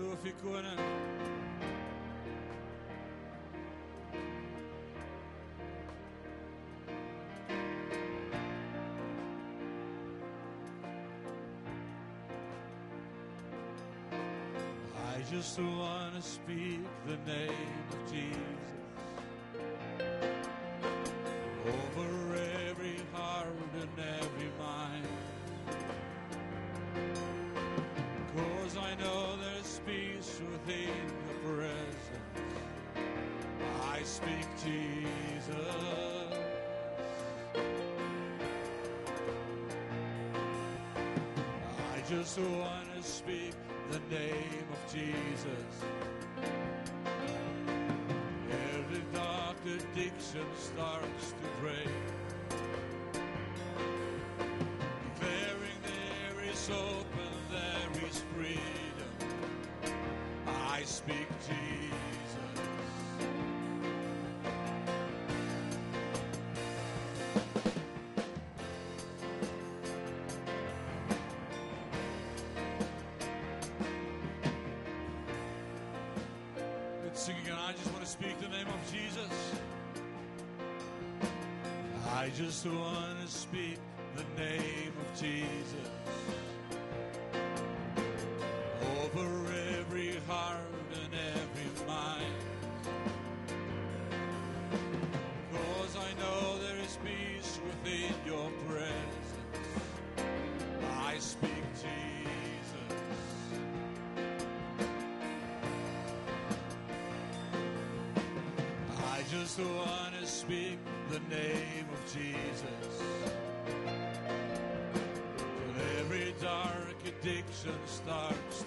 U koning. I just want to speak the name of Jesus Jesus. I just want to speak the name of Jesus. Every dark addiction starts to break. Declaring there is hope and there is freedom. I speak Jesus. Speak the name of Jesus. I just want to speak the name of Jesus Just want to speak the name of Jesus. Till every dark addiction starts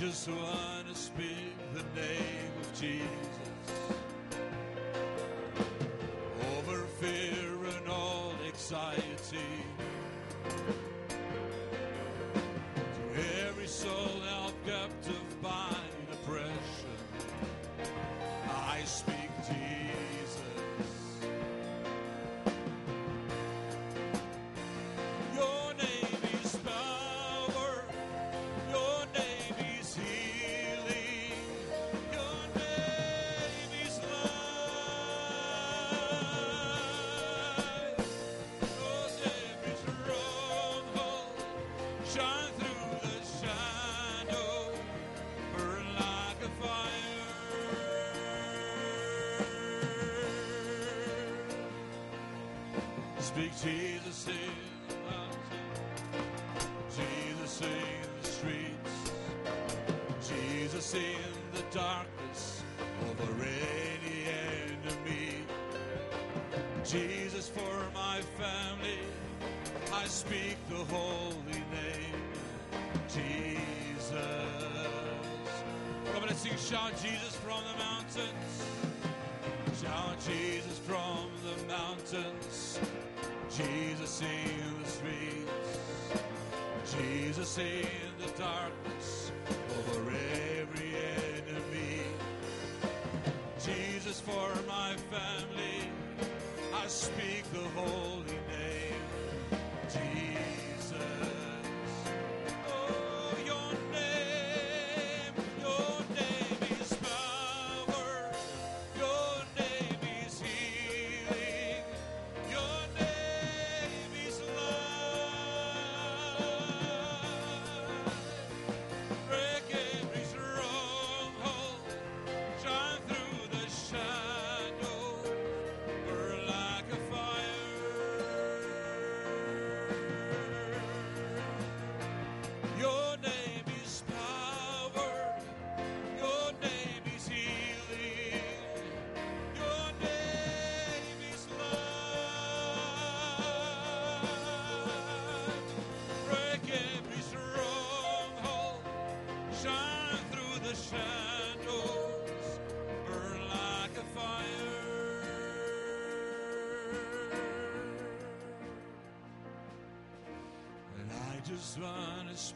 just want to speak the name of Jesus over fear and all anxiety. Fire. Jesus in the mountain, Jesus in the streets, Jesus in the darkness over any enemy. Jesus for my family, I speak the holy name, Jesus. Come on, sing, shout Jesus from the mountains. Shout Jesus from the mountains. Jesus in the streets. Jesus in the darkness over every enemy. Jesus for my family. I speak the holy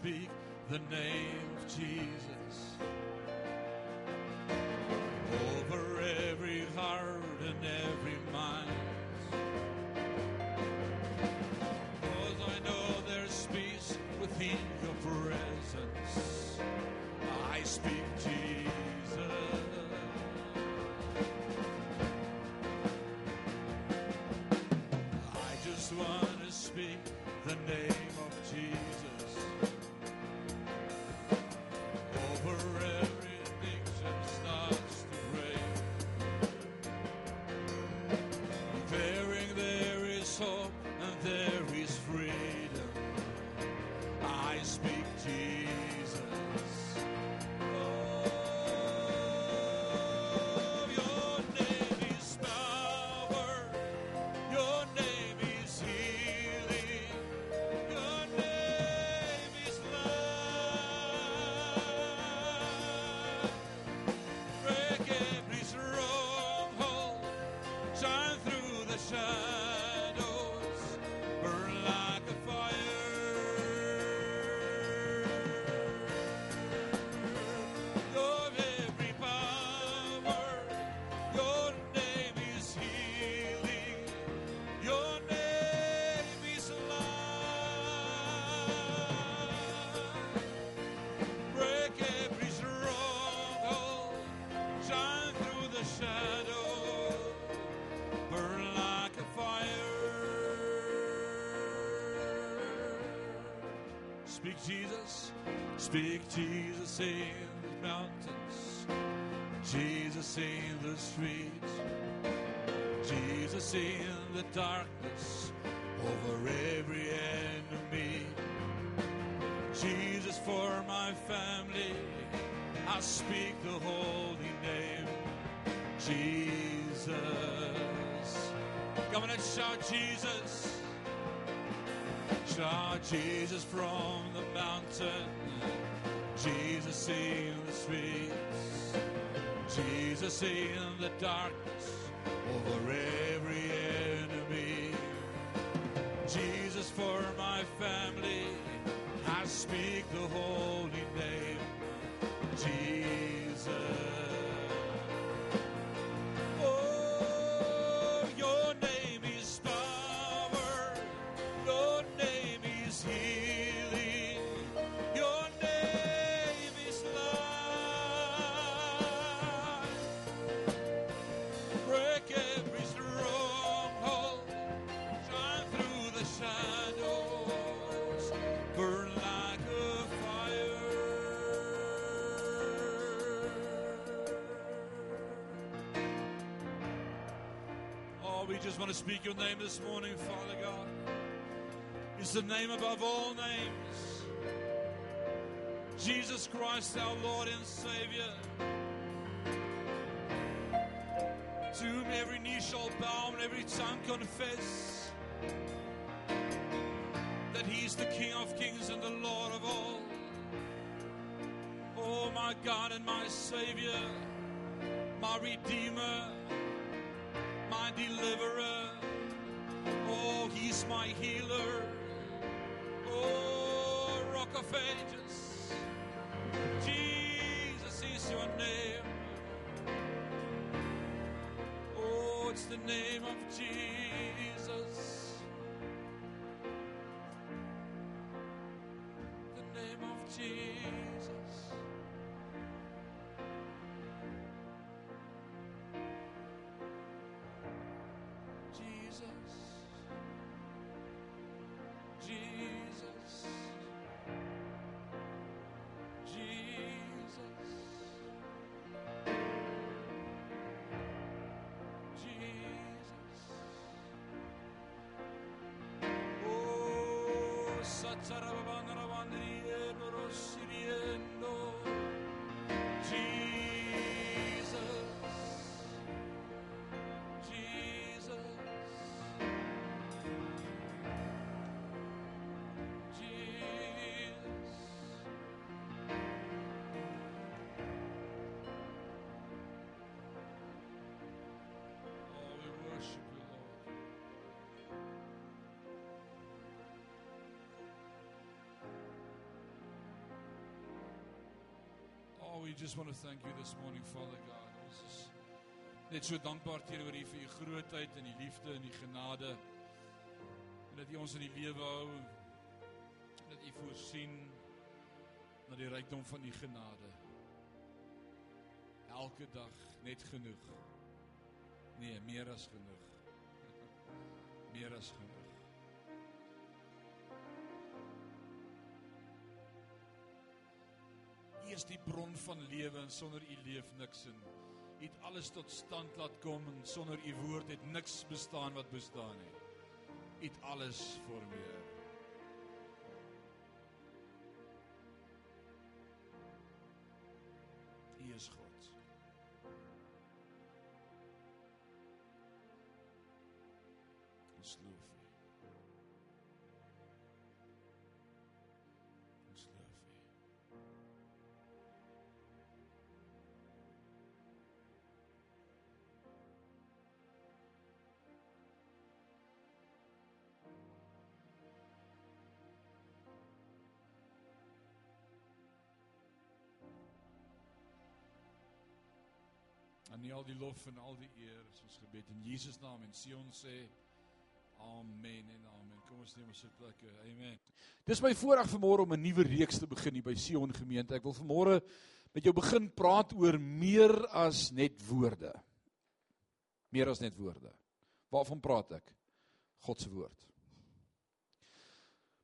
speak the name of Jesus Speak Jesus in the mountains. Jesus in the streets. Jesus in the darkness over every enemy. Jesus for my family. I speak the holy name. Jesus. Come on and shout Jesus. Shout Jesus from the mountain. Jesus in the streets. Jesus in the darkness over every enemy. Jesus for my family. I speak the holy name. Jesus. Oh, we just want to speak your name this morning, Father God. It's the name above all names. Jesus Christ, our Lord and Savior. To whom every knee shall bow and every tongue confess that He is the King of kings and the Lord of all. Oh, my God and my Savior, my Redeemer, Deliverer. Oh, He's my healer. Oh, Rock of Ages. Jesus is your name. Oh, it's the name of Jesus. Oh, we just want to thank you this morning, Father God. Ons is net so dankbaar teenoor U vir U grootheid en U liefde en U genade. En dat U ons in die lewe hou. En dat U voorsien na die rykdom van U genade. Elke dag net genoeg. Nee, meer as genoeg. meer as genoeg. Is die bron van lewe en sonder U leef niks in. U het alles tot stand laat kom en sonder U woord het niks bestaan wat bestaan nie. U het alles formeer. Aan U al die lof en al die eer is ons gebed in Jesus naam en Sion sê amen en amen. Kom ons neem ons plekke amen. Dis my voorreg vanmôre om 'n nuwe reeks te begin hier by Sion gemeente. Ek wil vanmôre met jou begin praat oor meer as net woorde. Meer as net woorde. Waarvan praat ek? God se woord.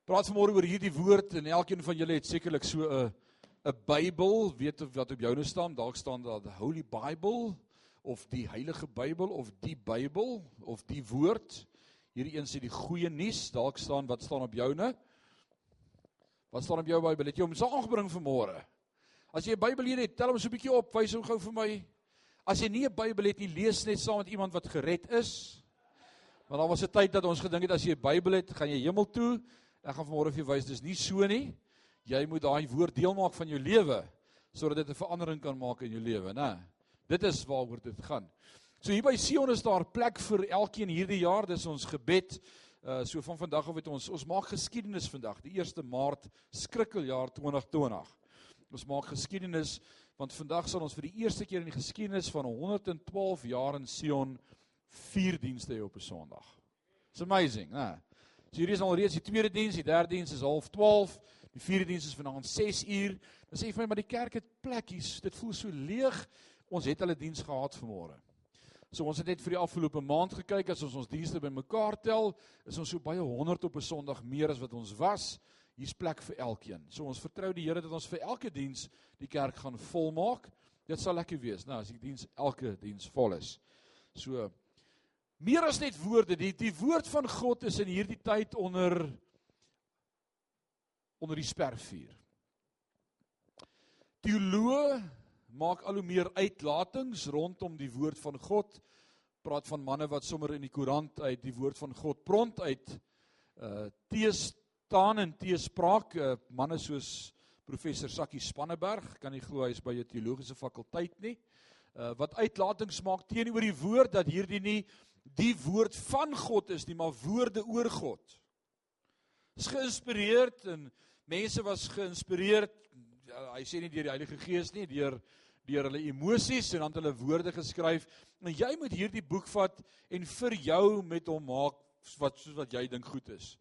Praat vanmôre oor hierdie woord en elkeen van julle het sekerlik so 'n 'n Bybel, weet of wat op joune staan, dalk staan daar the Holy Bible of die Heilige Bybel of die Bybel of die woord. Hierdie een sê die goeie nuus, dalk staan wat staan op joune? Wat staan op jou Bybel? Het jy hom so aangebring vanmôre? As jy 'n Bybel hier het, tel hom so 'n bietjie op, wys hom gou vir my. As jy nie 'n Bybel het nie, lees net saam met iemand wat gered is. Want daar was 'n tyd dat ons gedink het as jy 'n Bybel het, gaan jy hemel toe. Ek gaan vanmôre vir jou wys dis nie so nie jy moet daai woord deel maak van jou lewe sodat dit 'n verandering kan maak in jou lewe, né? Dit is waaroor dit gaan. So hier by Sion is daar plek vir elkeen hierdie jaar, dis ons gebed. Uh so van vandag af het ons ons maak geskiedenis vandag, die 1 Maart skrikkeljaar 2020. Ons maak geskiedenis want vandag sal ons vir die eerste keer in die geskiedenis van 112 jaar in Sion vier dienste hê op 'n Sondag. It's amazing, né? So hierdie is al reeds die tweede diens, die derde diens is half 12. Die vierde diens is vanaand 6 uur. Dan sê jy vir my, maar die kerk het plekkies. Dit voel so leeg. Ons het hulle diens gehad vanmôre. So ons het net vir die afgelope maand gekyk as ons ons dienste bymekaar tel, is ons so baie 100 op 'n Sondag meer as wat ons was. Hier's plek vir elkeen. So ons vertrou die Here dat ons vir elke diens die kerk gaan volmaak. Dit sal lekker wees, nou as die diens elke diens vol is. So meer as net woorde, die die woord van God is in hierdie tyd onder onder die spervuur. Teoloë maak al hoe meer uitlatings rondom die woord van God. Praat van manne wat sommer in die koerant uit die woord van God pront uit uh teestaan en teespraak uh, manne soos professor Sakkie Spanneberg kan nie glo hy is by 'n teologiese fakulteit nie. Uh wat uitlatings maak teenoor die woord dat hierdie nie die woord van God is nie, maar woorde oor God. Is geïnspireerd en mense was geïnspireerd ja, hy sê nie deur die Heilige Gees nie deur deur hulle emosies en dan hulle woorde geskryf en jy moet hierdie boek vat en vir jou met hom maak wat soos wat jy dink goed is.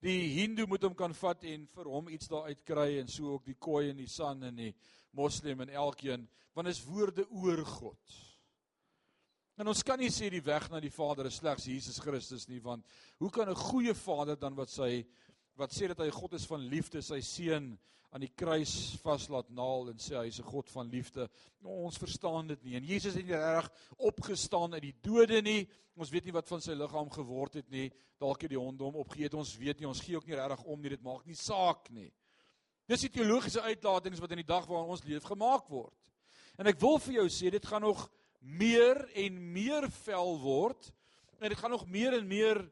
Die Hindu moet hom kan vat en vir hom iets daar uitkry en so ook die Khoi en die San en die Moslem en elkeen want is woorde oor God. En ons kan nie sê die weg na die Vader is slegs Jesus Christus nie want hoe kan 'n goeie Vader dan wat sy wat sê dat hy God is van liefde, sy seun aan die kruis vaslaat naal en sê hy is 'n God van liefde. Nou, ons verstaan dit nie. En Jesus het nie reg opgestaan uit die dode nie. Ons weet nie wat van sy liggaam geword het nie. Dalk het die honde hom opgeëet. Ons weet nie. Ons gee ook nie reg om nie. Dit maak nie saak nie. Dis die teologiese uitlatings wat in die dag waarin ons leef gemaak word. En ek wil vir jou sê dit gaan nog meer en meer vel word en dit gaan nog meer en meer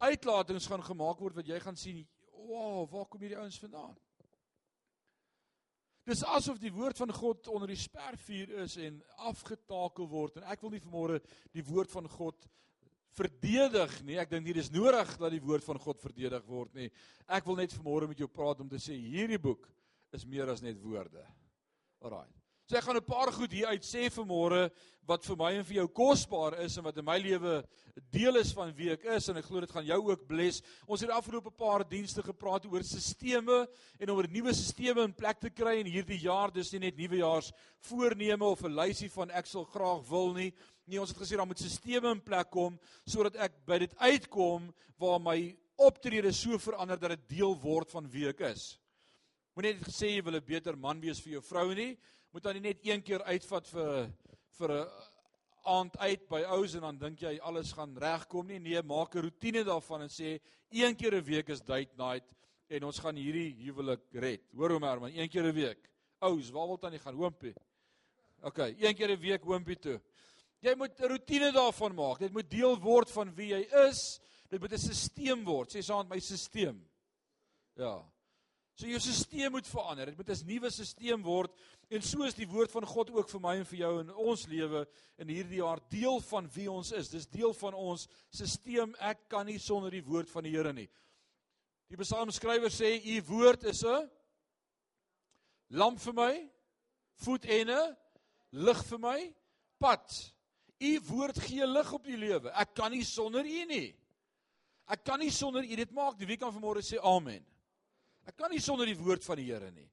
uitlatings gaan gemaak word wat jy gaan sien, wow, waar kom hierdie ouens vandaan? Dis asof die woord van God onder die spervuur is en afgetakel word en ek wil nie vanmôre die woord van God verdedig nie. Ek dink nie dis nodig dat die woord van God verdedig word nie. Ek wil net vanmôre met jou praat om te sê hierdie boek is meer as net woorde. Alraai. So ek gaan 'n paar goed hier uit sê vanmôre wat vir my en vir jou kosbaar is en wat in my lewe deel is van wie ek is en ek glo dit gaan jou ook bless. Ons het afgelope paar dienste gepraat oor sisteme en om 'n nuwe sisteme in plek te kry in hierdie jaar. Dis nie net nuwejaars voorneme of 'n lysie van ek sal graag wil nie. Nee, ons het gesê daar moet sisteme in plek kom sodat ek by dit uitkom waar my optrede so verander dat dit deel word van wie ek is. Moenie net gesê jy wil 'n beter man wees vir jou vrou nie. Moet dan nie net een keer uitvat vir vir 'n aand uit by ouers en dan dink jy alles gaan regkom nie. Nee, maak 'n rotine daarvan en sê een keer 'n week is date night en ons gaan hierdie huwelik red. Hoor hom maar, een keer 'n week. Ouers, waar wil tannie gaan? Hoompie. OK, een keer 'n week hoompie toe. Jy moet 'n rotine daarvan maak. Dit moet deel word van wie jy is. Dit moet 'n stelsel word. Sê saam my stelsel. Ja. So jou stelsel moet verander. Dit moet 'n nuwe stelsel word en so is die woord van God ook vir my en vir jou in ons lewe in hierdie jaar deel van wie ons is. Dis deel van ons stelsel. Ek kan nie sonder die woord van die Here nie. Die psalmskrywer sê u woord is 'n lamp vir my, voet en 'n lig vir my pad. U woord gee lig op die lewe. Ek kan nie sonder u nie. Ek kan nie sonder u dit maak nie. Wie kan vanmôre sê amen? Ek kan nie sonder die woord van die Here nie.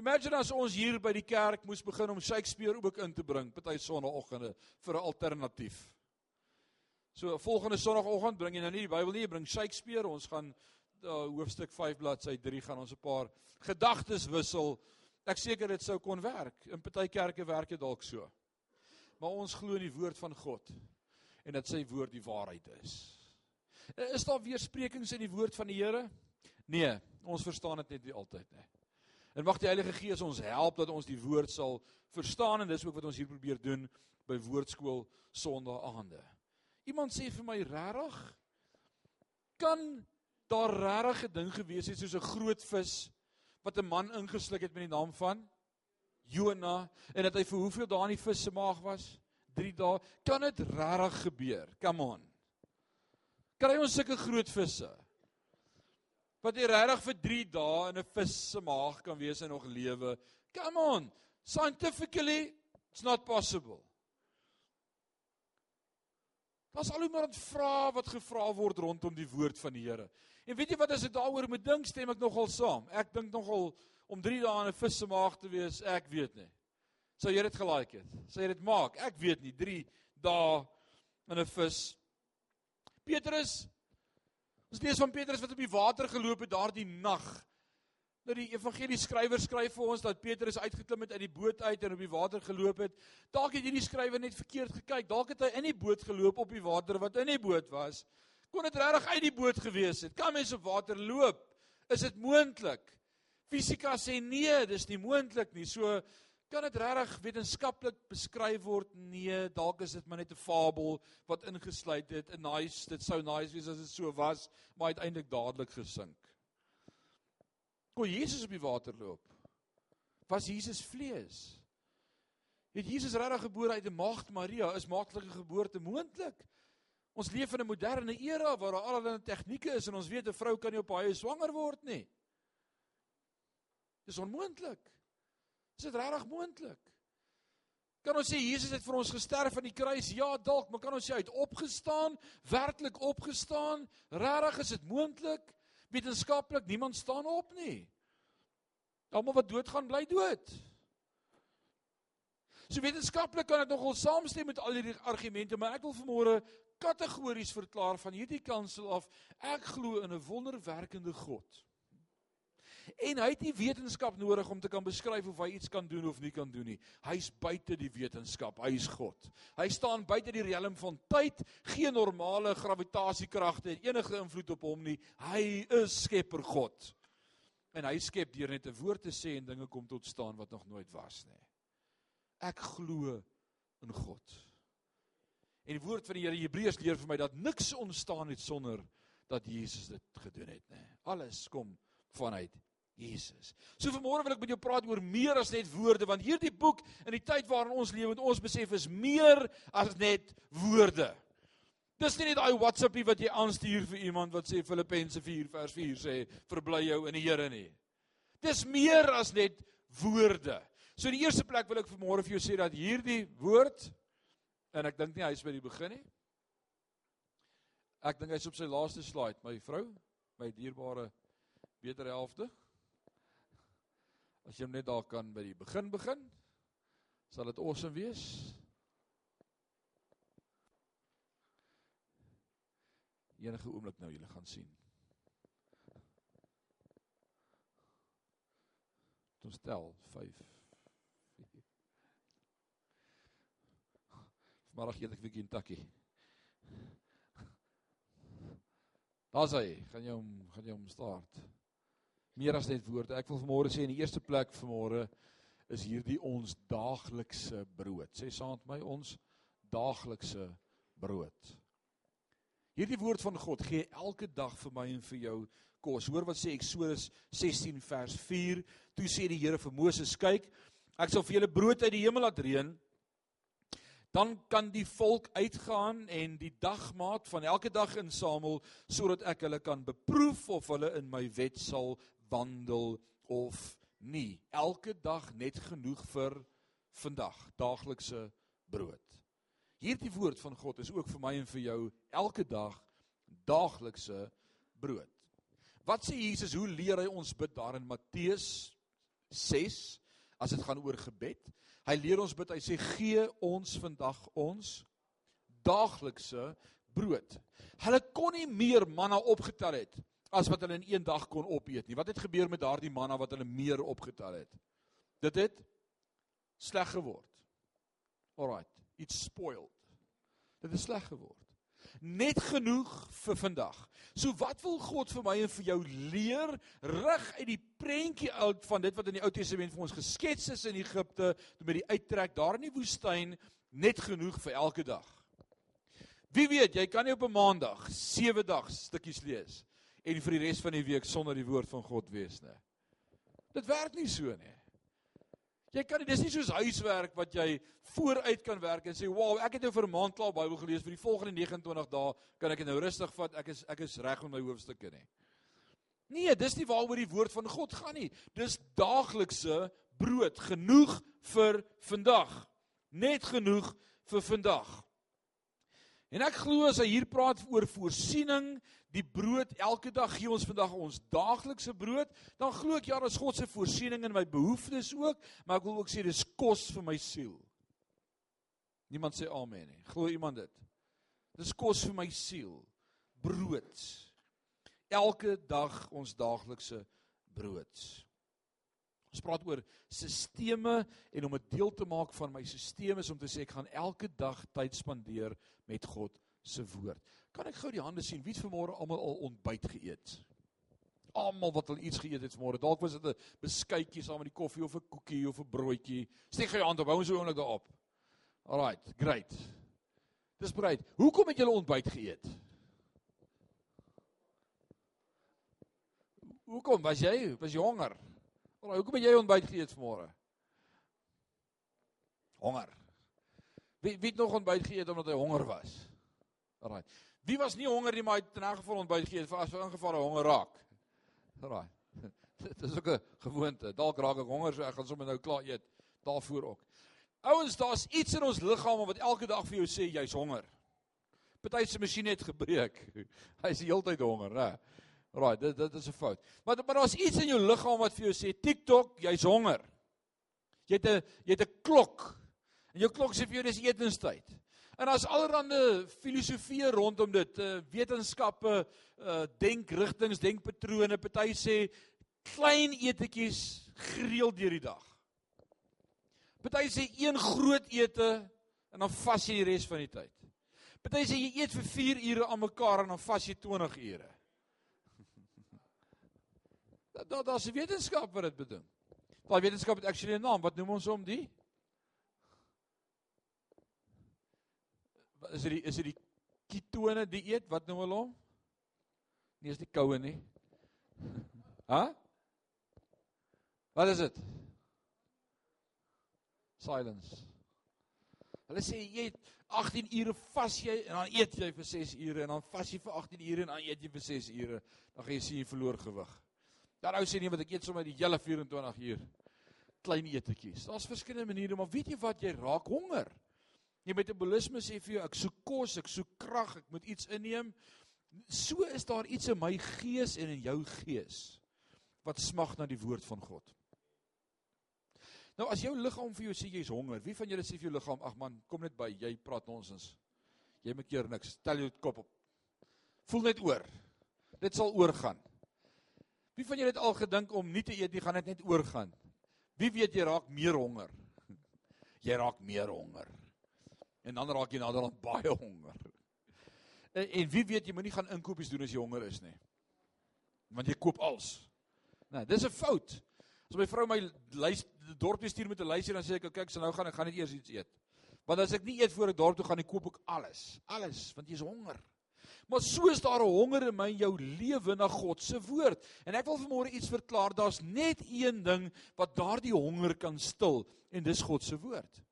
Imagine as ons hier by die kerk moes begin om Shakespeare ook in te bring, party sonoggende vir 'n alternatief. So volgende sonoggend bring jy nou nie die Bybel nie, jy bring Shakespeare. Ons gaan uh, hoofstuk 5 bladsy 3 gaan ons 'n paar gedagtes wissel. Ek seker dit sou kon werk. In party kerke werk dit dalk so. Maar ons glo in die woord van God en dat sy woord die waarheid is. Is daar weersprekings in die woord van die Here? Nee, ons verstaan dit net nie altyd nie. En mag die Heilige Gees ons help dat ons die woord sal verstaan en dis ook wat ons hier probeer doen by Woordskool Sondag aande. Iemand sê vir my regtig kan daar regtig 'n ding gewees het soos 'n groot vis wat 'n man ingesluk het met die naam van Jona en dat hy vir hoeveel dae in die vis se maag was? 3 dae. Kan dit regtig gebeur? Come on. Kry ons sulke groot visse? Wat jy regtig vir 3 dae in 'n vis se maag kan wees en nog lewe. Come on. Scientifically it's not possible. Daar's al hoe maar 'n vraag wat gevra word rondom die woord van die Here. En weet jy wat as ek daaroor moet dink, stem ek nogal saam. Ek dink nogal om 3 dae in 'n vis se maag te wees, ek weet nie. Sou jy dit gelaik het? Sou jy dit maak? Ek weet nie. 3 dae in 'n vis. Petrus Ons lees van Petrus wat op die water geloop het daardie nag. Nou die evangelie skrywer skryf vir ons dat Petrus uitgeklim het uit die boot uit en op die water geloop het. Dalk het hierdie skrywer net verkeerd gekyk. Dalk het hy in die boot geloop op die water wat in die boot was. Kon dit regtig uit die boot gewees het? Kan mense op water loop? Is dit moontlik? Fisika sê nee, dis nie moontlik nie. So Kan dit regtig wetenskaplik beskryf word? Nee, dalk is dit maar net 'n fabel wat ingesluit het. 'n Nice, dit sou nice wees as dit so was, maar uiteindelik dadelik gesink. Kon Jesus op die water loop? Was Jesus vlees? Het Jesus regtig gebore uit 'n maagd Maria? Is maagdelike geboorte moontlik? Ons leef in 'n moderne era waar daar allerlei tegnieke is en ons weet 'n vrou kan nie op baie swanger word nie. Dis onmoontlik. Is dit regtig moontlik? Kan ons sê Jesus het vir ons gesterf aan die kruis? Ja, dalk, maar kan ons sê hy het opgestaan, werklik opgestaan? Regtig is dit moontlik? Wetenskaplik, niemand staan op nie. Almal wat doodgaan, bly dood. So wetenskaplik kan ek nogal saamstem met al hierdie argumente, maar ek wil vanmôre kategories verklaar van hierdie kansel af. Ek glo in 'n wonderwerkende God. En hy het nie wetenskap nodig om te kan beskryf of hy iets kan doen of nie kan doen nie. Hy's buite die wetenskap. Hy is God. Hy staan buite die riem van tyd. Geen normale gravitasiekragte het enige invloed op hom nie. Hy is Skepper God. En hy skep deur net 'n woord te sê en dinge kom tot staan wat nog nooit was nie. Ek glo in God. En die woord van die Here Hebreërs leer vir my dat niks ontstaan het sonder dat Jesus dit gedoen het, nê. Alles kom vanuit Jesus. So vanmôre wil ek met jou praat oor meer as net woorde want hierdie boek in die tyd waarin ons lewe en ons besef is meer as net woorde. Dis nie net daai WhatsAppie wat jy aanstuur vir iemand wat sê Filippense 4 vers 4 sê verbly jou in die Here nie. Dis meer as net woorde. So in die eerste plek wil ek vanmôre vir jou sê dat hierdie woord en ek dink nie hy's by die begin nie. Ek dink hy's op sy laaste slide, my vrou, my dierbare beter helfte. As jy net daar kan by die begin begin, sal dit awesome wees. Enige oomblik nou julle gaan sien. Ons tel 5 Vanaand eet ek vir Kentucky. Daar's hy. Gaan jy hom gaan jy hom start. Meer as net woorde. Ek wil vanmôre sê in die eerste plek vanmôre is hierdie ons daaglikse brood. Sê saam met my ons daaglikse brood. Hierdie woord van God gee elke dag vir my en vir jou kos. Hoor wat sê Eksodus 16 vers 4. Toe sê die Here vir Moses: "Kyk, ek sal vir julle brood uit die hemel laat reën." dan kan die volk uitgaan en die dagmaat van elke dag insamel sodat ek hulle kan beproef of hulle in my wet sal wandel of nie. Elke dag net genoeg vir vandag, daaglikse brood. Hierdie woord van God is ook vir my en vir jou elke dag daaglikse brood. Wat sê Jesus, hoe leer hy ons bid daar in Matteus 6 as dit gaan oor gebed? Hy leer ons bid. Hy sê gee ons vandag ons daaglikse brood. Hulle kon nie meer manna opgetel het as wat hulle in een dag kon opeet nie. Wat het gebeur met daardie manna wat hulle meer opgetel het? Dit het sleg geword. Alraight, it's spoiled. Dit het sleg geword. Net genoeg vir vandag. So wat wil God vir my en vir jou leer rig uit die prentjie uit van dit wat in die Ou Testament vir ons geskets is in Egipte met die uittrek daar in die woestyn net genoeg vir elke dag. Wie weet, jy kan nie op 'n maandag 7 dag stukkies lees en vir die res van die week sonder die woord van God wees nie. Dit werk nie so nie. Jy kan dis nie soos huiswerk wat jy vooruit kan werk en sê, "Wow, ek het nou vir 'n maand klaar Bybel gelees, vir die volgende 29 dae kan ek dit nou rustig vat. Ek is ek is reg met my hoofstukke nie." Nee, dis nie waaroor die woord van God gaan nie. Dis daaglikse brood, genoeg vir vandag. Net genoeg vir vandag. En ek glo as hy hier praat oor voorsiening, die brood elke dag gee ons vandag ons daaglikse brood, dan glo ek ja, dis God se voorsiening in my behoeftes ook, maar ek wil ook sê dis kos vir my siel. Niemand sê amen nie. Glo iemand dit? Dis kos vir my siel. Brood. Elke dag ons daaglikse brood. Ons praat oor sisteme en om 'n deel te maak van my stelsel is om te sê ek gaan elke dag tyd spandeer met God se woord. Kan ek gou die hande sien wie het vanmôre almal al ontbyt geëet? Almal wat al iets geëet het vanmôre. Dalk was dit 'n beskuitjie saam met die koffie of 'n koekie of 'n broodjie. Steek gou jou hand op. Hou ons so oomblik daarop. Alraight, great. Dis great. Hoekom het julle ontbyt geëet? Hoekom was jy? Was jy honger? Alraai, hoekom het jy ontbyt geëet vanmôre? Honger. Wie wie het nog ontbyt geëet omdat hy honger was? Alraai. Wie was nie honger nie, maar hy het in 'n geval ontbyt geëet vir as hy honger raak. Alraai. Dit is ook 'n gewoonte. Dalk raak ek honger, so ek gaan sommer nou klaar eet daarvoor ook. Ouens, daar's iets in ons liggame wat elke dag vir jou sê jy's honger. Party se masjien het gebreek. Hy's die hele tyd honger, né? Alraai, dit dit is 'n fout. Maar maar daar's iets in jou liggaam wat vir jou sê TikTok, jy's honger. Jy het 'n jy het 'n klok. En jou klok sê vir jou dis etenstyd. En daar's allerlei filosofieë rondom dit, uh, wetenskappe, uh, denkrigtings, denkpatrone. Party sê klein etetjies gereeld deur die dag. Party sê een groot ete en dan vas jy die res van die tyd. Party sê jy eet vir 4 ure aan mekaar en dan vas jy 20 ure. Daar daar's 'n wetenskap wat dit bedoel. Daai wetenskap het actually 'n naam. Wat noem ons hom die? Is dit die is dit die ketone dieet wat noem hulle hom? Nee, is die koue nie. Hæ? Wat is dit? Silence. Hulle sê jy eet 18 ure vas jy en dan eet jy vir 6 ure en dan vas jy vir 18 ure en dan eet jy vir 6 ure. Dan gaan jy sien jy verloor gewig. Daar ou sê nie wat ek eet sommer die hele 24 uur. klein etetjies. Daar's verskillende maniere, maar weet jy wat jy raak honger. Jy metabolisme sê vir jou ek soek kos, ek soek krag, ek moet iets inneem. So is daar iets in my gees en in jou gees wat smag na die woord van God. Nou as jou liggaam vir jou sê jy's honger, wie van julle sê vir jou liggaam, ag man, kom net by, jy praat nonsens. Jy maak keer niks. Tel jou kop op. Voel net oor. Dit sal oorgaan. Wie van julle het al gedink om nie te eet nie, gaan dit net oorgaan? Wie weet jy raak meer honger? Jy raak meer honger. En dan raak jy naderhand baie honger. En, en wie weet jy moenie gaan inkopies doen as jy honger is nie. Want jy koop als. Nou, dis 'n fout. As my vrou my lys dorp stuur met 'n lysie dan sê ek kyk, so nou gaan ek gaan net eers iets eet. Want as ek nie eet voor ek dorp toe gaan nie, koop ek alles. Alles, want jy's honger. Maar soos daar 'n honger in my en jou lewe na God se woord. En ek wil vanmôre iets verklaar. Daar's net een ding wat daardie honger kan stil en dis God se woord.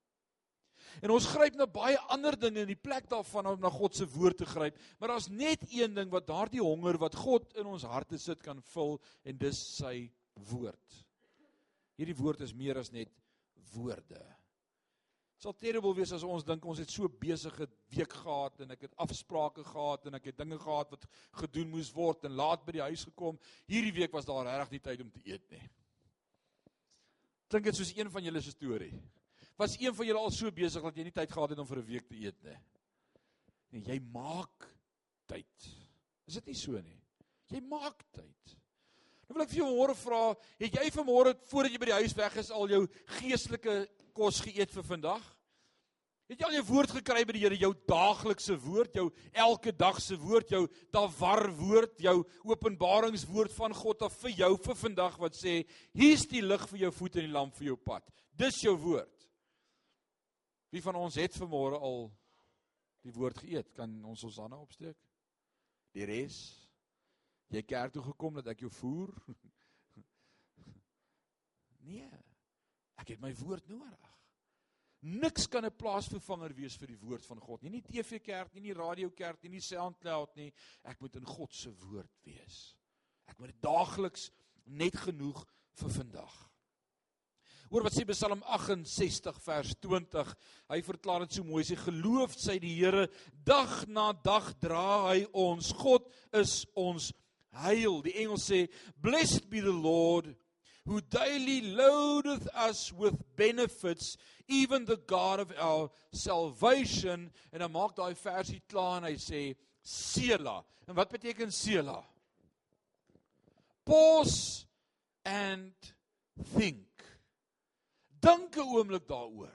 En ons gryp na baie ander dinge in die plek daarvan om na God se woord te gryp, maar daar's net een ding wat daardie honger wat God in ons harte sit kan vul en dis sy woord. Hierdie woord is meer as net woorde. Dit sal terrible wees as ons dink ons het so besige week gehad en ek het afsprake gehad en ek het dinge gehad wat gedoen moes word en laat by die huis gekom. Hierdie week was daar regtig nie tyd om te eet nie. Klink dit soos een van julle se storie? Was een van julle al so besig dat jy nie tyd gehad het om vir 'n week te eet nie? En jy maak tyd. Is dit nie so nie? Jy maak tyd. Nou wil ek vir jou môre vra, het jy vanmôre voordat jy by die huis weg is al jou geestelike kos geëet vir vandag? Het jy al jou woord gekry by die Here, jou daaglikse woord, jou elke dag se woord, jou dawar woord, jou openbaringswoord van God af vir jou vir vandag wat sê, hier's die lig vir jou voet en die lamp vir jou pad. Dis jou woord. Wie van ons het vanmôre al die woord geëet? Kan ons ons hande opsteek? Die res? Jy kerk toe gekom dat ek jou voer? Nee. Ek het my woord nodig. Niks kan 'n plaasvervanger wees vir die woord van God nie. Nie TV-kerk nie, nie radio-kerk nie, nie SoundCloud nie. Ek moet in God se woord wees. Ek moet daagliks net genoeg vir vandag. Hoor wat sê Psalm 68 vers 20. Hy verklaar dit so mooi. Hy sê geloof sy die Here dag na dag dra hy ons. God is ons heil. Die engel sê blessed be the Lord who daily loadeth us with benefits even the God of our salvation en dan maak daai versie klaar en hy sê Sela. En wat beteken Sela? Pause and think. Dink 'n oomblik daaroor.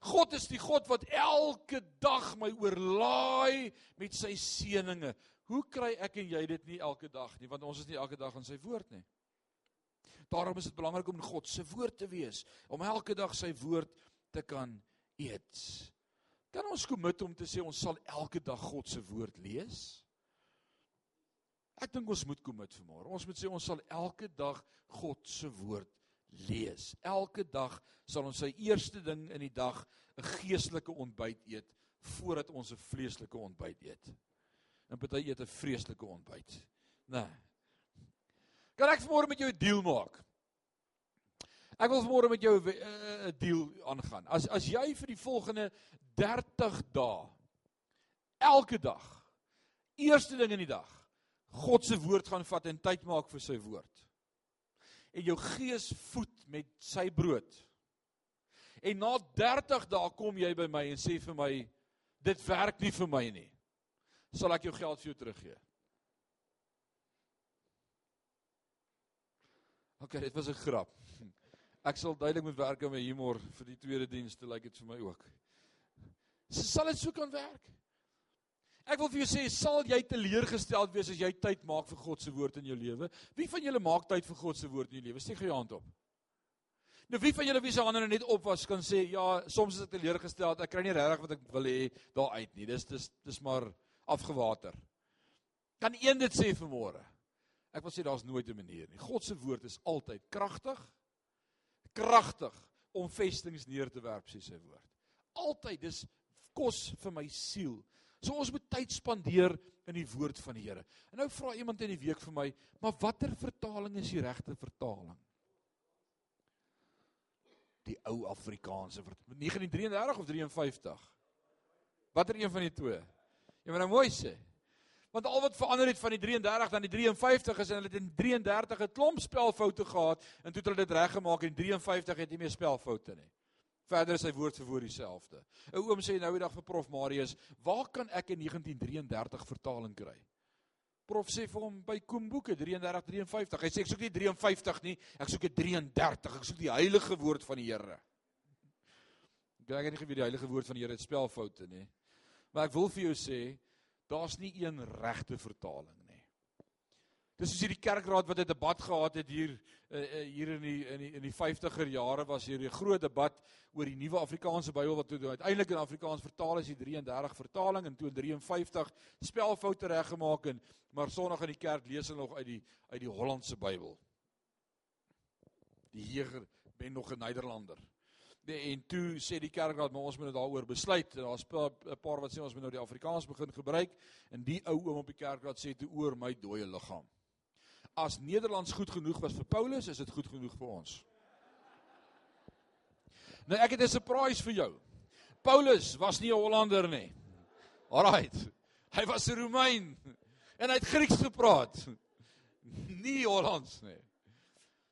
God is die God wat elke dag my oorlaai met sy seënings. Hoe kry ek en jy dit nie elke dag nie want ons is nie elke dag in sy woord nie. Daarom is dit belangrik om in God se woord te wees, om elke dag sy woord te kan eet. Kan ons kommit om te sê ons sal elke dag God se woord lees? Ek dink ons moet kommit vanmôre. Ons moet sê ons sal elke dag God se woord lees. Elke dag sal ons sy eerste ding in die dag 'n geestelike ontbyt eet voordat ons 'n vleeslike ontbyt eet. En party eet 'n vreeslike ontbyt. Nee. Kan ek vanmôre met jou 'n deal maak? Ek wil vanmôre met jou 'n uh, deal aangaan. As as jy vir die volgende 30 dae elke dag eerste ding in die dag God se woord gaan vat en tyd maak vir sy woord. En jou gees voed met sy brood. En na 30 dae kom jy by my en sê vir my dit werk nie vir my nie. Sal ek jou geld vir jou teruggee? OK, dit was 'n grap. Ek sal duidelik moet werk aan my humor vir die tweede diens, dit lyk dit vir my ook. Sal dit so kan werk? Ek wil vir jou sê, sal jy teleurgesteld wees as jy tyd maak vir God se woord in jou lewe? Wie van julle maak tyd vir God se woord in jou lewe? Steek jou hand op. Nou wie van julle wie se hande nou net op was kan sê, ja, soms is ek teleurgesteld, ek kry nie regtig wat ek wil hê daar uit nie. Dis dis dis maar afgewater. Kan een dit sê vanmôre? Ek wil sê daar's nooit 'n manier nie. God se woord is altyd kragtig. Kragtig om vestings neer te werp, sê sy woord. Altyd dis kos vir my siel. So ons moet tyd spandeer in die woord van die Here. En nou vra iemand in die week vir my, "Maar watter vertaling is die regte vertaling?" die ou Afrikaanse 1933 of 53. Watter een van die twee? Jy moet nou mooi sê. Want al wat verander het van die 33 dan die 53 is en hulle het in 33 'n klomp spelfoute gehad en toe het hulle dit reggemaak en 53 het nie meer spelfoute nie. Verder is sy woord vir woord dieselfde. 'n Oom sê nou die dag vir Prof Marius, "Waar kan ek 'n 1933 vertaling kry?" Prof sê vir hom by Koemboeke 33 53. Hy sê ek soek nie 53 nie, ek soek 'n 33. Ek soek die heilige woord van die Here. Ek het nie geweet die heilige woord van die Here het spelfoute nie. Maar ek wil vir jou sê, daar's nie een regte vertaling. Dis soos hierdie kerkraad wat 'n debat gehad het hier uh, hier in die in die in die 50er jare was hier 'n groot debat oor die nuwe Afrikaanse Bybel wat toe uiteindelik in Afrikaans vertaal is, die 33 vertaling en toe in 53 spelfoute reggemaak en maar Sondag in die kerk lees hulle nog uit die uit die Hollandse Bybel. Die Heer ben nog 'n Nederlander. Nee, en toe sê die kerkraad maar ons moet nou daaroor besluit. Daar's 'n paar wat sê ons moet nou die Afrikaans begin gebruik en die ou oom op die kerkraad sê toe oor my dooie liggaam. As Nederlands goed genoeg was vir Paulus, is dit goed genoeg vir ons. Nou ek het 'n surprise vir jou. Paulus was nie 'n Hollander nie. Alraight. Hy was 'n Romein en hy het Grieks gepraat. Nie Hollands nie.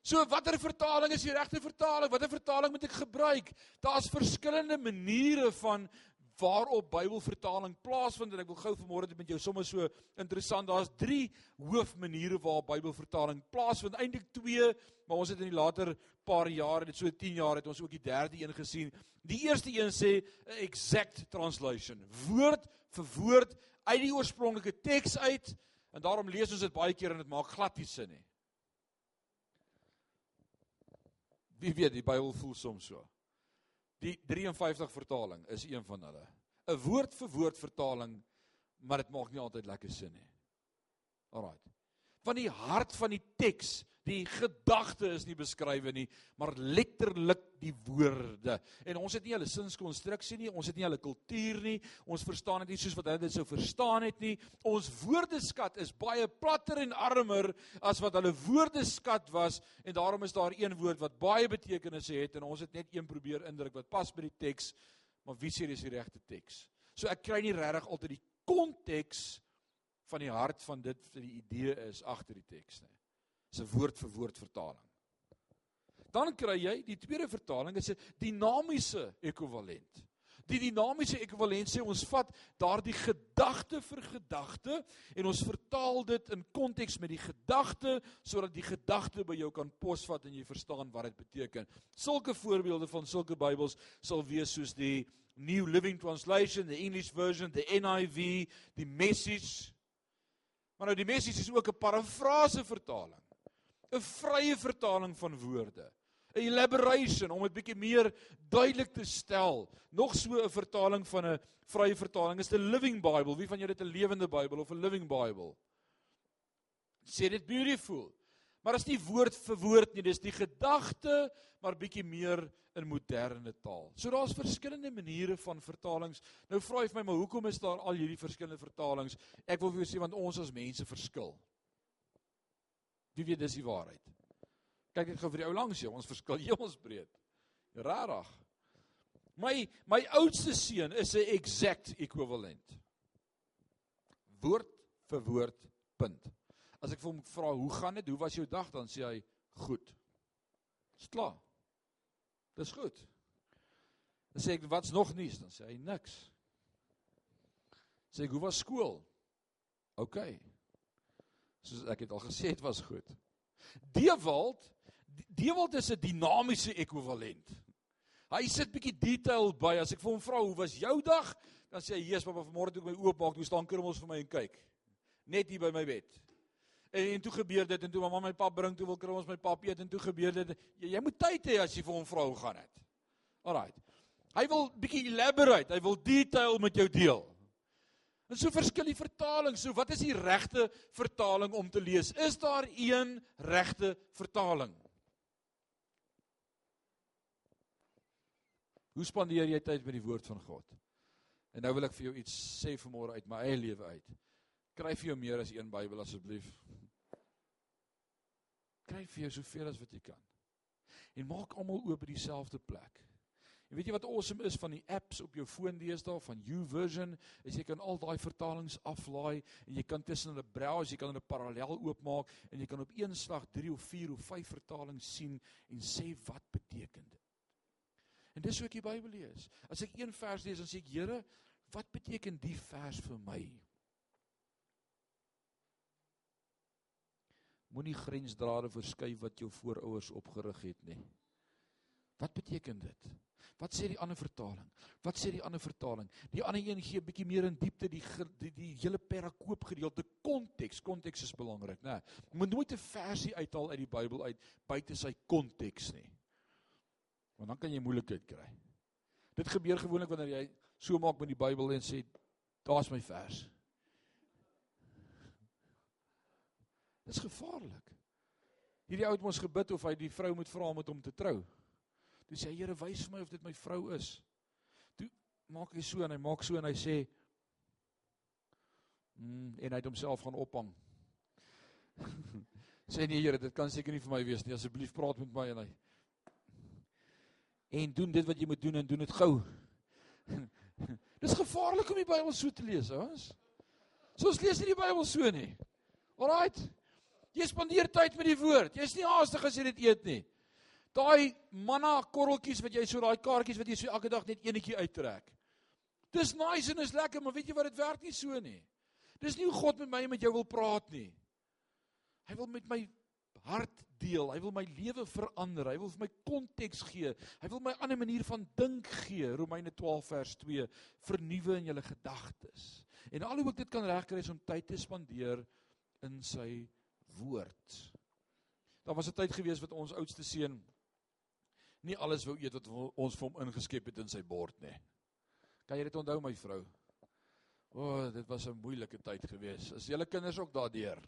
So watter vertaling is die regte vertaling? Watter vertaling moet ek gebruik? Daar's verskillende maniere van waarop Bybelvertaling plaasvind en ek wil gou vanmôre dit met jou sommer so interessant. Daar's 3 hoofmaniere waarop Bybelvertaling plaasvind. Eintlik 2, maar ons het in die later paar jare, dit so 10 jaar het ons ook die derde een gesien. Die eerste een sê exact translation. Woord vir woord uit die oorspronklike teks uit en daarom lees ons dit baie keer en dit maak glad nie sin nie. Wie weet, die Bybel voel soms so. Die 53 vertaling is een van hulle. 'n Woord vir woord vertaling, maar dit maak nie altyd lekker sin nie. Alraai. Van die hart van die teks Die gedagte is nie beskrywe nie, maar letterlik die woorde. En ons het nie hulle sinskonstruksie nie, ons het nie hulle kultuur nie. Ons verstaan dit nie soos wat hulle dit sou verstaan het nie. Ons woordeskat is baie platter en armer as wat hulle woordeskat was en daarom is daar een woord wat baie betekenisse het en ons het net een probeer indruk wat pas by die teks, maar wie sê dis die regte teks? So ek kry nie regtig altyd die konteks van die hart van dit wat die idee is agter die teks nie se woord vir woord vertaling. Dan kry jy die tweede vertaling is 'n dinamiese ekwivalent. Die dinamiese ekwivalent sê ons vat daardie gedagte vir gedagte en ons vertaal dit in konteks met die gedagte sodat die gedagte by jou kan posvat en jy verstaan wat dit beteken. Sulke voorbeelde van sulke Bybels sal wees soos die New Living Translation, the English version, the NIV, die Message. Maar nou die Message is ook 'n parafrase vertaling. 'n vrye vertaling van woorde. 'n elaboration om dit bietjie meer duidelik te stel. Nog so 'n vertaling van 'n vrye vertaling is die Living Bible. Wie van julle het 'n lewende Bybel of 'n Living Bible? Sê dit beautiful. Maar as nie woord vir woord nie, dis die gedagte maar bietjie meer in moderne taal. So daar's verskillende maniere van vertalings. Nou vra jy vir my, maar hoekom is daar al hierdie verskillende vertalings? Ek wil vir jou sê want ons as mense verskil. Wie weet dis die waarheid. Kyk ek gou vir die ou langs jou, ons verskil hemelsbreed. Rarig. My my oudste seun is 'n exact equivalent. Woord vir woord punt. As ek vir hom vra, "Hoe gaan dit? Hoe was jou dag?" dan sê hy, "Goed." Dis klaar. Dis goed. Dan sê ek, "Wat's nog nuus?" dan sê hy, "Niks." Sê ek, "Hoe was skool?" OK soos ek het al gesê het was goed. Dewald Dewald is 'n dinamiese ekwivalent. Hy sit bietjie detail by. As ek vir hom vra hoe was jou dag, dan sê hy: "Jesus, pappa, vanmôre toe ek my oop maak, toe staan krummels vir my en kyk. Net hier by my bed." En, en toe gebeur dit en toe mamma my pap bring toe wil krummels my pap eet en toe gebeur dit. Jy, jy moet tyd hê as jy vir hom vra hoe gaan dit. Alraai. Hy wil bietjie elaborate, hy wil detail met jou deel. En so verskil die vertaling. So wat is die regte vertaling om te lees? Is daar een regte vertaling? Hoe spandeer jy tyd met die woord van God? En nou wil ek vir jou iets sê vanmôre uit my eie lewe uit. Kry vir jou meer as een Bybel asseblief. Kry vir jou soveel as wat jy kan. en maak almal oop by dieselfde plek. En weet jy wat awesome is van die apps op jou foon deesdae van YouVersion, is jy kan al daai vertalings aflaai en jy kan tussen hulle browse, jy kan hulle parallel oopmaak en jy kan op een slag 3 of 4 of 5 vertalings sien en sê wat beteken dit. En dis hoe ek die Bybel lees. As ek een vers lees, dan sê ek, Here, wat beteken die vers vir my? Moenie grensdrade verskuif wat jou voorouers opgerig het nie. Wat beteken dit? Wat sê die ander vertaling? Wat sê die ander vertaling? Die ander een gee 'n bietjie meer in diepte die die, die hele perakoop gedeelte konteks. Konteks is belangrik, né? Jy moet nooit 'n versie uithaal uit die Bybel uit buite sy konteks nie. Want dan kan jy moeilikheid kry. Dit gebeur gewoonlik wanneer jy so maak met die Bybel en sê daar's my vers. Dit is gevaarlik. Hierdie ou het mos gebid of hy die vrou moet vra om met hom te trou. Toe sê hy Here wys vir my of dit my vrou is. Toe maak hy so en hy maak so en hy sê mm, en hy het homself gaan ophang. sê nee Here, dit kan seker nie vir my wees nie. Asseblief praat met my en hy en doen dit wat jy moet doen en doen dit gou. Dis gevaarlik om die Bybel so te lees, ouens. So ons lees nie die Bybel so nie. Alraight. Jy spandeer tyd met die woord. Jy's nie haastig as jy dit eet nie. Daai manna korreltjies wat jy so daai kaartjies wat jy so elke dag net eenetjie uittrek. Dis nice en is lekker, maar weet jy wat dit werk nie so nie. Dis nie hoe God met my en met jou wil praat nie. Hy wil met my hart deel. Hy wil my lewe verander. Hy wil vir my konteks gee. Hy wil my 'n ander manier van dink gee. Romeine 12 vers 2: Vernuwe in julle gedagtes. En al hoe ek dit kan regkry is om tyd te spandeer in sy woord. Daar was 'n tyd gewees wat ons oudste seun nie alles wou eet wat ons vir hom ingeskep het in sy bord nie. Kan jy dit onthou my vrou? O, oh, dit was 'n moeilike tyd gewees. As julle kinders ook daardeur.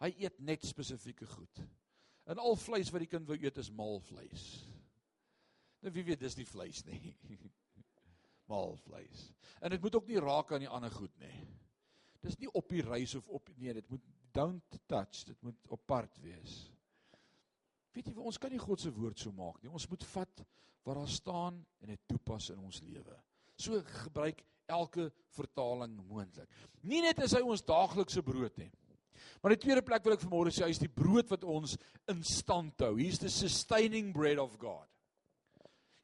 Hy eet net spesifieke goed. En al vleis wat die kind wou eet is mal vleis. Nou wie weet dis nie vleis nie. mal vleis. En dit moet ook nie raak aan die ander goed nie. Dis nie op die reis of op nee, dit moet don't touch, dit moet apart wees. Weet jy, ons kan nie God se woord so maak nie. Ons moet vat wat daar staan en dit toepas in ons lewe. So gebruik elke vertaling moontlik. Nie net is hy ons daaglikse brood nie. Maar die tweede plek wil ek vanmôre sê, hy is die brood wat ons in stand hou. He's the sustaining bread of God.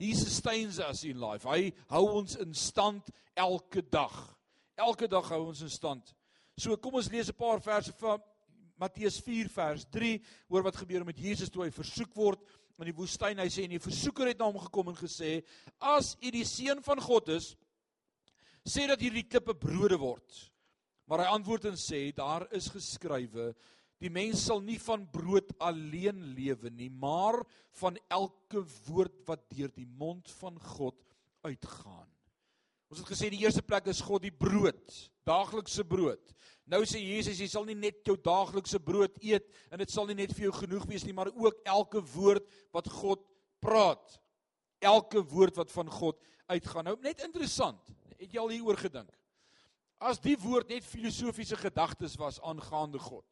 He sustains us in life. Hy hou ons in stand elke dag. Elke dag hou ons in stand. So kom ons lees 'n paar verse van Matteus 4 vers 3 oor wat gebeur met Jesus toe hy versoek word in die woestyn. Hy sê en die versoeker het na hom gekom en gesê: "As u die seun van God is, sê dat hierdie klippe brode word." Maar hy antwoord en sê: "Daar is geskrywe: Die mens sal nie van brood alleen lewe nie, maar van elke woord wat deur die mond van God uitgaan." Ons het gesê die eerste plek is God die brood, daaglikse brood. Nou sê Jesus jy sal nie net jou daaglikse brood eet en dit sal nie net vir jou genoeg wees nie, maar ook elke woord wat God praat. Elke woord wat van God uitgaan. Nou net interessant, het jy al hieroor gedink? As die woord net filosofiese gedagtes was aangaande God.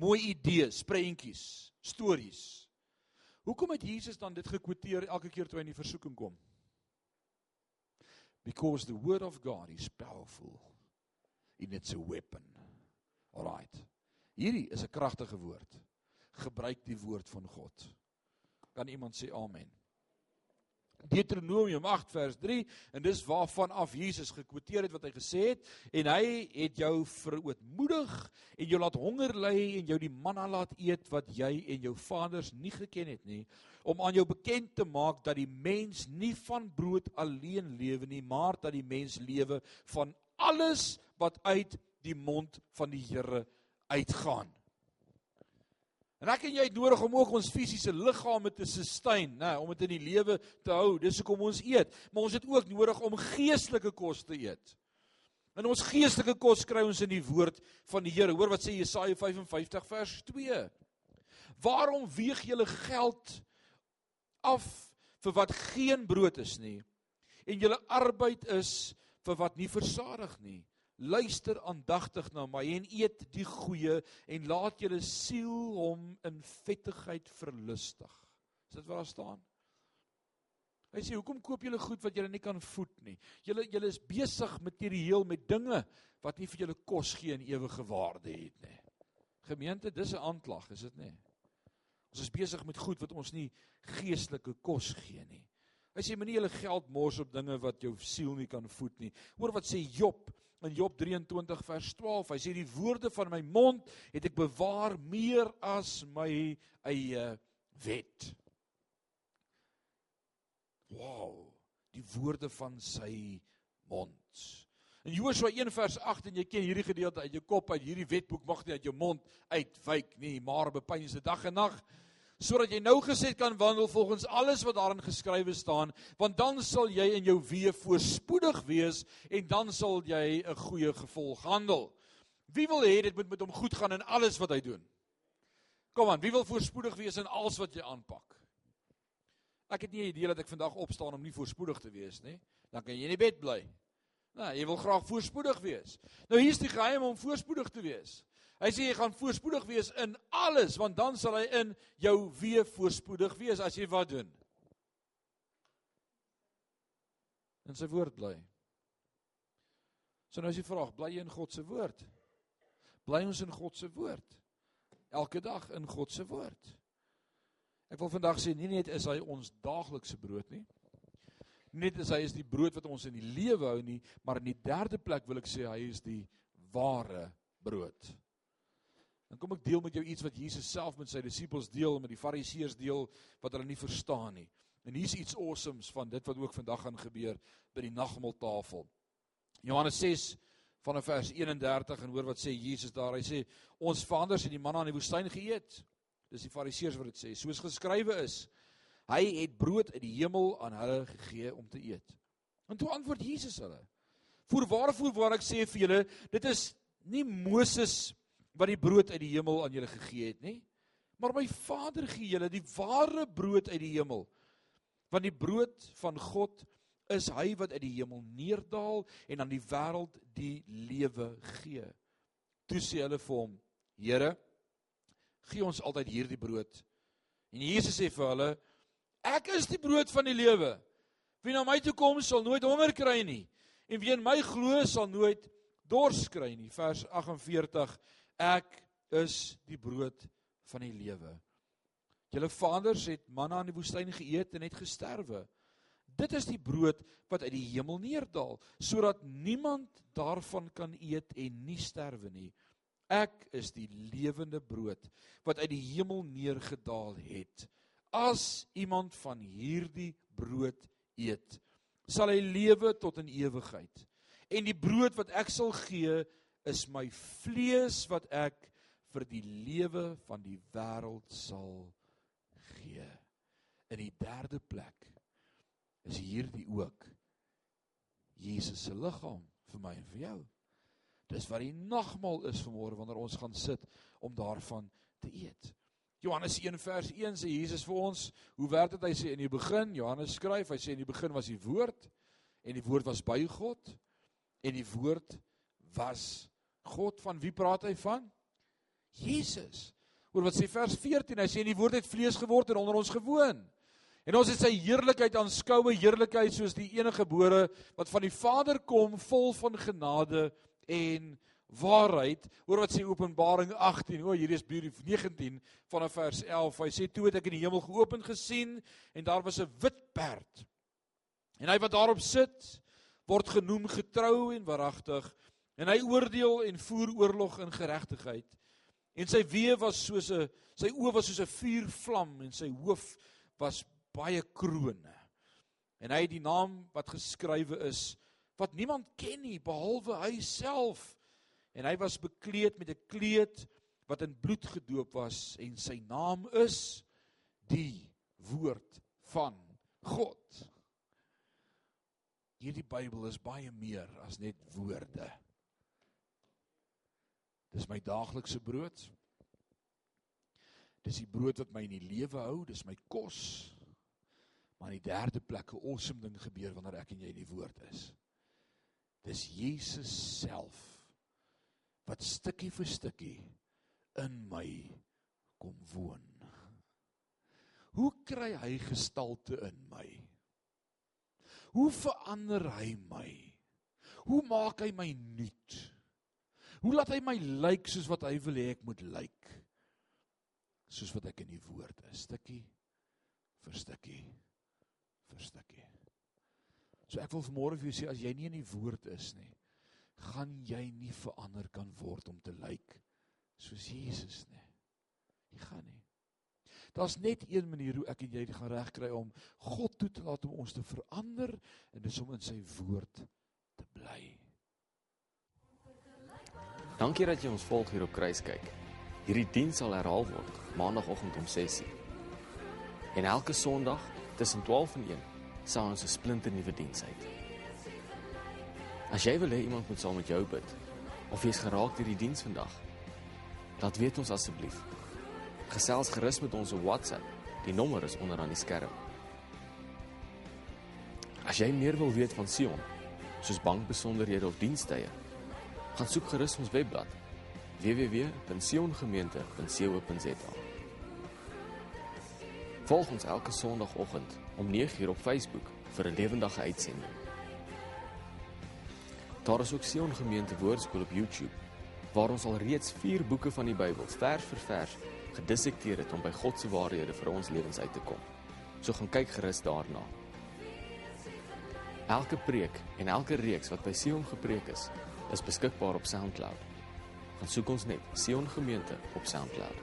Mooi idees, prentjies, stories. Hoekom het Jesus dan dit gekwoteer elke keer toe hy in die versoeking kom? Because the word of God is powerful en dit's 'n weapon. Alraight. Hierdie is 'n kragtige woord. Gebruik die woord van God. Kan iemand sê amen? Deuteronomium 8 vers 3 en dis waarvan af Jesus gekwoteer het wat hy gesê het en hy het jou verootmoedig en jou laat honger ly en jou die manna laat eet wat jy en jou vaders nie geken het nie om aan jou bekend te maak dat die mens nie van brood alleen lewe nie maar dat die mens lewe van alles wat uit die mond van die Here uitgaan. En ek en jy het nodig om ook ons fisiese liggame te sustain, nê, om dit in die lewe te hou. Dis hoekom ons eet, maar ons het ook nodig om geestelike kos te eet. En ons geestelike kos kry ons in die woord van die Here. Hoor wat sê Jesaja 55 vers 2. Waarom weeg julle geld af vir wat geen brood is nie en julle arbeid is vir wat nie versadig nie? Luister aandagtig na my en eet die goeie en laat julle siel hom in vettigheid verlustig. Is dit wat daar staan? Hy sê hoekom koop julle goed wat julle nie kan voed nie? Julle julle is besig materieel met dinge wat nie vir julle kos gee en ewige waarde het nie. Gemeente, dis 'n aanklag, is dit nie? Ons is besig met goed wat ons nie geestelike kos gee nie. Hy sê moenie julle geld mors op dinge wat jou siel nie kan voed nie. Hoor wat sê Job in Job 23 vers 12. Hy sê die woorde van my mond het ek bewaar meer as my eie wet. Wow, die woorde van sy mond. In Joshua 1 vers 8 en jy ken hierdie gedeelte uit jou kop uit hierdie wetboek mag nie uit jou mond uitwyk nie, maar bepynse dag en nag sodat jy nou gesed kan wandel volgens alles wat daarin geskrywe staan, want dan sal jy in jou weë voorspoedig wees en dan sal jy 'n goeie gevolg handel. Wie wil hê dit moet met hom goed gaan in alles wat hy doen? Kom aan, wie wil voorspoedig wees in alles wat jy aanpak? Ek het nie 'n idee dat ek vandag opstaan om nie voorspoedig te wees nie. Dan kan jy in die bed bly. Nou, jy wil graag voorspoedig wees. Nou hier's die geheim om voorspoedig te wees. Hy sê jy gaan voorspoedig wees in alles want dan sal hy in jou weer voorspoedig wees as jy wat doen. In sy woord bly. So nou is die vraag, bly jy in God se woord? Bly ons in God se woord? Elke dag in God se woord. Ek wil vandag sê nie net is hy ons daaglikse brood nie. Nie net is hy is die brood wat ons in die lewe hou nie, maar in die derde plek wil ek sê hy is die ware brood. Dan kom ek deel met jou iets wat Jesus self met sy disippels deel en met die fariseërs deel wat hulle nie verstaan nie. En hier's iets awesomes van dit wat ook vandag gaan gebeur by die nagmaaltafel. Johannes 6 vanaf vers 31 en hoor wat sê Jesus daar. Hy sê ons vaders het die manna in die woestyn geëet. Dis die Fariseërs wat dit sê. Soos geskrywe is, hy het brood uit die hemel aan hulle gegee om te eet. En toe antwoord Jesus hulle: "Voorwaar voorwaar ek sê vir julle, dit is nie Moses wat die brood uit die hemel aan julle gegee het nie, maar my Vader gee julle die ware brood uit die hemel. Want die brood van God is hy wat uit die hemel neerdal en aan die wêreld die lewe gee." Toe sê hulle vir hom: "Here, gee ons altyd hierdie brood. En Jesus sê vir hulle: Ek is die brood van die lewe. Wie na my toe kom sal nooit honger kry nie en wie in my glo sal nooit dors kry nie. Vers 48: Ek is die brood van die lewe. Julle vaders het manna in die woestyn geëet en het gesterwe. Dit is die brood wat uit die hemel neerdal sodat niemand daarvan kan eet en nie sterwe nie. Ek is die lewende brood wat uit die hemel neergedaal het. As iemand van hierdie brood eet, sal hy lewe tot in ewigheid. En die brood wat ek sal gee, is my vlees wat ek vir die lewe van die wêreld sal gee. In die derde plek is hierdie ook Jesus se liggaam vir my en vir jou. Dis wat die nagmaal is vanmôre wanneer ons gaan sit om daarvan te eet. Johannes 1 vers 1 sê Jesus vir ons, hoe werk dit? Hy sê in die begin, Johannes skryf, hy sê in die begin was die woord en die woord was by God en die woord was God. Van wie praat hy van? Jesus. Oor wat sê vers 14? Hy sê die woord het vlees geword en onder ons gewoon. En ons het sy heerlikheid aanskoue, heerlikheid soos die enige gebore wat van die Vader kom, vol van genade en waarheid. Hoor wat sê Openbaring 18. O, hierdie is beautiful 19 vanaf vers 11. Hy sê toe het ek in die hemel geopen gesien en daar was 'n wit perd. En hy wat daarop sit word genoem getrou en waaragtig en hy oordeel en voer oorlog in geregtigheid. En sy weë was soos 'n sy oë was soos 'n vuurvlam en sy hoof was baie krone. En hy het die naam wat geskrywe is wat niemand ken nie behalwe hy self. En hy was bekleed met 'n kleed wat in bloed gedoop was en sy naam is die woord van God. Hierdie Bybel is baie meer as net woorde. Dis my daaglikse brood. Dis die brood wat my in die lewe hou, dis my kos. Maar in die derde plek 'n awesome ding gebeur wanneer ek en jy in die woord is. Dis Jesus self wat stukkie vir stukkie in my kom woon. Hoe kry hy gestalte in my? Hoe verander hy my? Hoe maak hy my nuut? Hoe laat hy my lyk soos wat hy wil hê ek moet lyk? Soos wat ek in die woord is, stukkie vir stukkie vir stukkie. So ek wil vanmôre vir jou sê as jy nie in die woord is nie, gaan jy nie verander kan word om te lyk soos Jesus nie. Jy gaan nie. Daar's net een manier hoe ek en jy gaan regkry om God toe te laat om ons te verander en dis om in sy woord te bly. Dankie dat jy ons volg hier op Kruiskyk. Hierdie diens sal herhaal word maandagooggend om 6:00. En elke Sondag tussen 12 en 1 sal ons 'n splinte nuwe diens uit. As jy wil hê iemand moet saam met jou bid of jy's geraak deur die diens vandag, laat weet ons asseblief. Gesels gerus met ons op WhatsApp. Die nommer is onder aan die skerm. As jy meer wil weet van Sion, soos bankbesonderhede of dienstye, gaan soek gerus ons webblad www.siongemeente.co.za. Volg ons elke Sondagoggend om 9:00 op Facebook vir 'n lewendige uitsending. Daar is ook Sion Gemeente Woordskool op YouTube waar ons al reeds 4 boeke van die Bybel vers vir vers gedissekteer het om by God se waarhede vir ons lewens uit te kom. So gaan kyk gerus daarna. Elke preek en elke reeks wat by Sion gepreek is, is beskikbaar op SoundCloud. Gaan soek ons net Sion Gemeente op SoundCloud.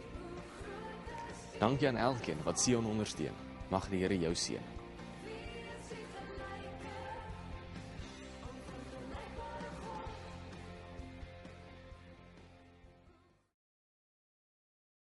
Dankie aan elkeen wat Sion ondersteun. Mag die Here jou seën.